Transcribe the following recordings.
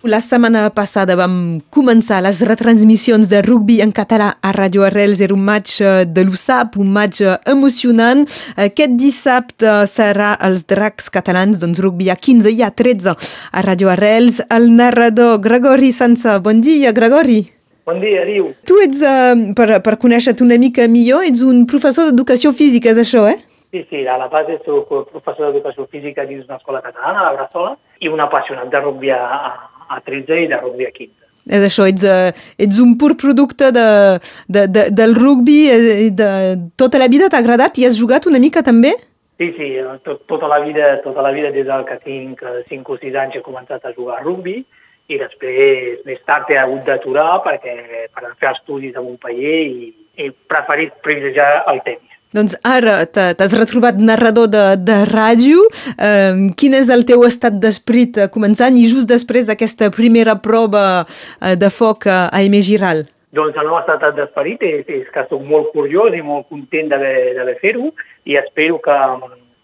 La setmana passada vam començar les retransmissions de rugby en català a Radio Arrels. Era un match eh, de l'USAP, un match eh, emocionant. Aquest dissabte serà els dracs catalans, doncs rugby a 15 i a 13 a Radio Arrels. El narrador Gregori Sansa. Bon dia, Gregori. Bon dia, diu. Tu ets, uh, per, per conèixer-te una mica millor, ets un professor d'educació física, és això, eh? Sí, sí, a la base soc professor d'educació física dins una escola catalana, a Brassola, i un apassionat de rugby a, a 13 i de rugby a 15. És això, ets, uh, ets un pur producte de, de, de, del rugby, eh, de, tota la vida t'ha agradat i has jugat una mica també? Sí, sí, tot, tota la vida, tota la vida des del que tinc 5 o 6 anys he començat a jugar a rugby i després, més tard, he hagut d'aturar perquè per fer estudis a Montpellier i he preferit privilegiar el tenis. Doncs ara t'has retrobat narrador de, de ràdio. Eh, quin és el teu estat d'esprit començant i just després d'aquesta primera prova eh, de foc a Aimé Giral? Doncs el meu estat d'esperit és, és que soc molt curiós i molt content d'haver fer-ho i espero que,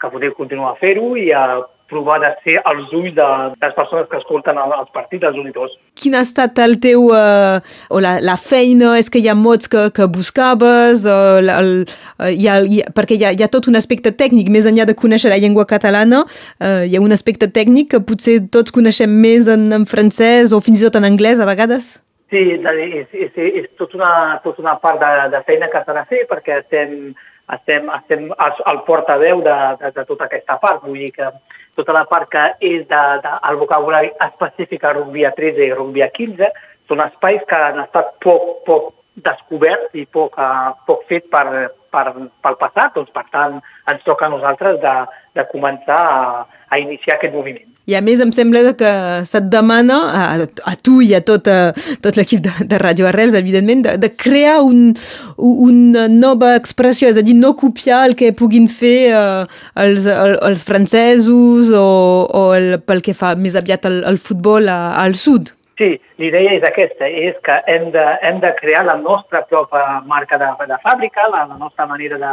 que podeu continuar a fer-ho i a provar de ser els ulls de, de les persones que escolten els partits, els unitors. Quin ha estat el teu... Uh, o la, la feina? És que hi ha mots que, que buscaves? O el, el, uh, hi ha, hi perquè hi ha, hi ha tot un aspecte tècnic, més enllà de conèixer la llengua catalana, uh, hi ha un aspecte tècnic que potser tots coneixem més en, en francès o fins i tot en anglès a vegades? Sí, és, és, és tot una, tot una part de, de feina que s'ha de fer perquè estem, estem, estem al portaveu de, de, de tota aquesta part. Vull dir que tota la part que és de, de, el vocabulari específic a rugby a 13 i rugby a 15 són espais que han estat poc, poc descoberts i poc, uh, poc fet per, per, pel passat, doncs per tant ens toca a nosaltres de, de començar a, a iniciar aquest moviment. I a més em sembla que se't demana, a, a tu i a tot, a, tot l'equip de, de Ràdio Arrels, evidentment, de, de crear un, una nova expressió, és a dir, no copiar el que puguin fer uh, els, el, els francesos o, o el, pel que fa més aviat al, al futbol a, al sud. Sí, l'idea és aquesta, és que hem de, hem de crear la nostra pròpia marca de, de fàbrica, la, la nostra manera de,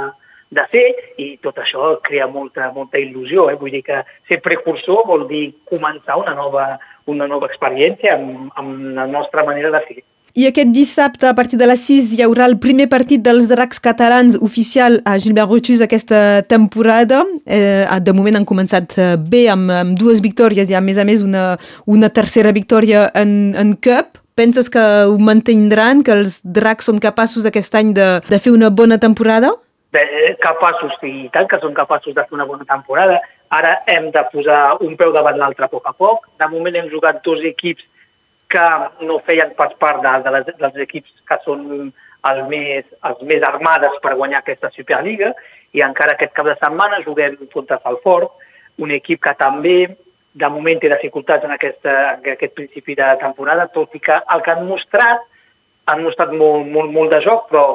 de fer i tot això crea molta, molta il·lusió. Eh? Vull dir que ser precursor vol dir començar una nova, una nova experiència amb, amb la nostra manera de fer. I aquest dissabte, a partir de les 6, hi haurà el primer partit dels dracs catalans oficial a Gilbert Rochus aquesta temporada. Eh, de moment han començat eh, bé amb, amb dues victòries i a més a més una, una tercera victòria en, en Cup. Penses que ho mantindran, que els dracs són capaços aquest any de, de fer una bona temporada? Bé, capaços, i tant que són capaços de fer una bona temporada. Ara hem de posar un peu davant l'altre a poc a poc. De moment hem jugat dos equips que no feien pas part de, de les, dels equips que són el més, els més armades per guanyar aquesta Superliga i encara aquest cap de setmana juguem contra Salford, un equip que també de moment té dificultats en, aquesta, en aquest principi de temporada, tot i que el que han mostrat, han mostrat molt, molt, molt de joc, però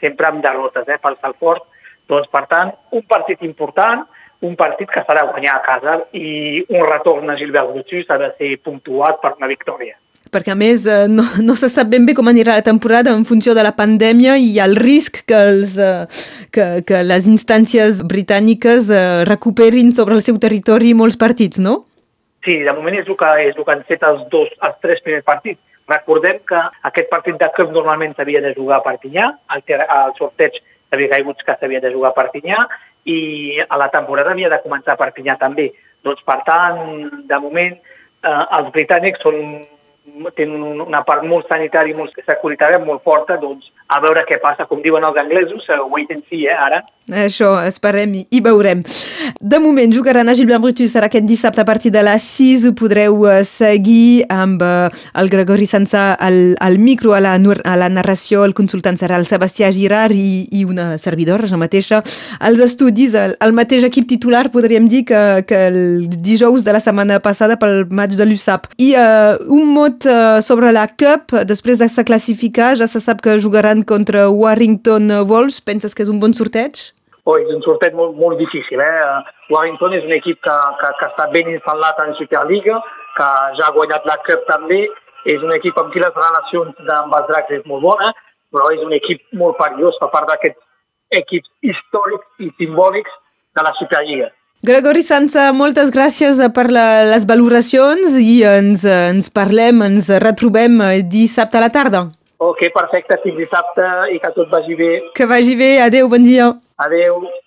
sempre amb derrotes eh, pel Salford. Doncs, per tant, un partit important, un partit que s'ha de guanyar a casa i un retorn a Gilbert Butxus ha de ser puntuat per una victòria. Perquè, a més, eh, no, no se sap ben bé com anirà la temporada en funció de la pandèmia i el risc que, els, eh, que, que les instàncies britàniques eh, recuperin sobre el seu territori molts partits, no? Sí, de moment és el que, és el que han fet els, dos, els tres primers partits. Recordem que aquest partit de Cup normalment s'havia de jugar a Perpinyà, el, el sorteig havia caigut que s'havia de jugar a Perpinyà i a la temporada havia de començar a Perpinyà també. Doncs, per tant, de moment, eh, els britànics són tenen una part molt sanitària i molt securitària molt forta, doncs a veure què passa, com diuen els anglesos, uh, wait and see, eh, ara. Això, esperem i, i veurem. De moment, jugaran a Gilbert Brutus, serà aquest dissabte a partir de les 6, ho podreu uh, seguir amb uh, el Gregori Sansa al, al micro, a la, a la narració, el consultant serà el Sebastià Girard i, i una servidora, jo mateixa, als estudis, el, el mateix equip titular, podríem dir, que, que el dijous de la setmana passada pel maig de l'USAP. I uh, un mot uh, sobre la Cup, després de se classificar, ja se sap que jugaran contra Warrington Wolves. Penses que és un bon sorteig? Oh, és un sorteig molt, molt difícil. Eh? Warrington és un equip que, que, que està ben instal·lat en Superliga, que ja ha guanyat la Cup també, és un equip amb qui les relacions amb els dracs és molt bona, però és un equip molt perillós, fa part d'aquests equips històrics i simbòlics de la Superliga. Gregori Sansa, moltes gràcies per la, les valoracions i ens, ens parlem, ens retrobem dissabte a la tarda. Ok, perfecte, fins dissabte i que tot vagi bé. Que vagi bé, adeu, bon dia. Adeu.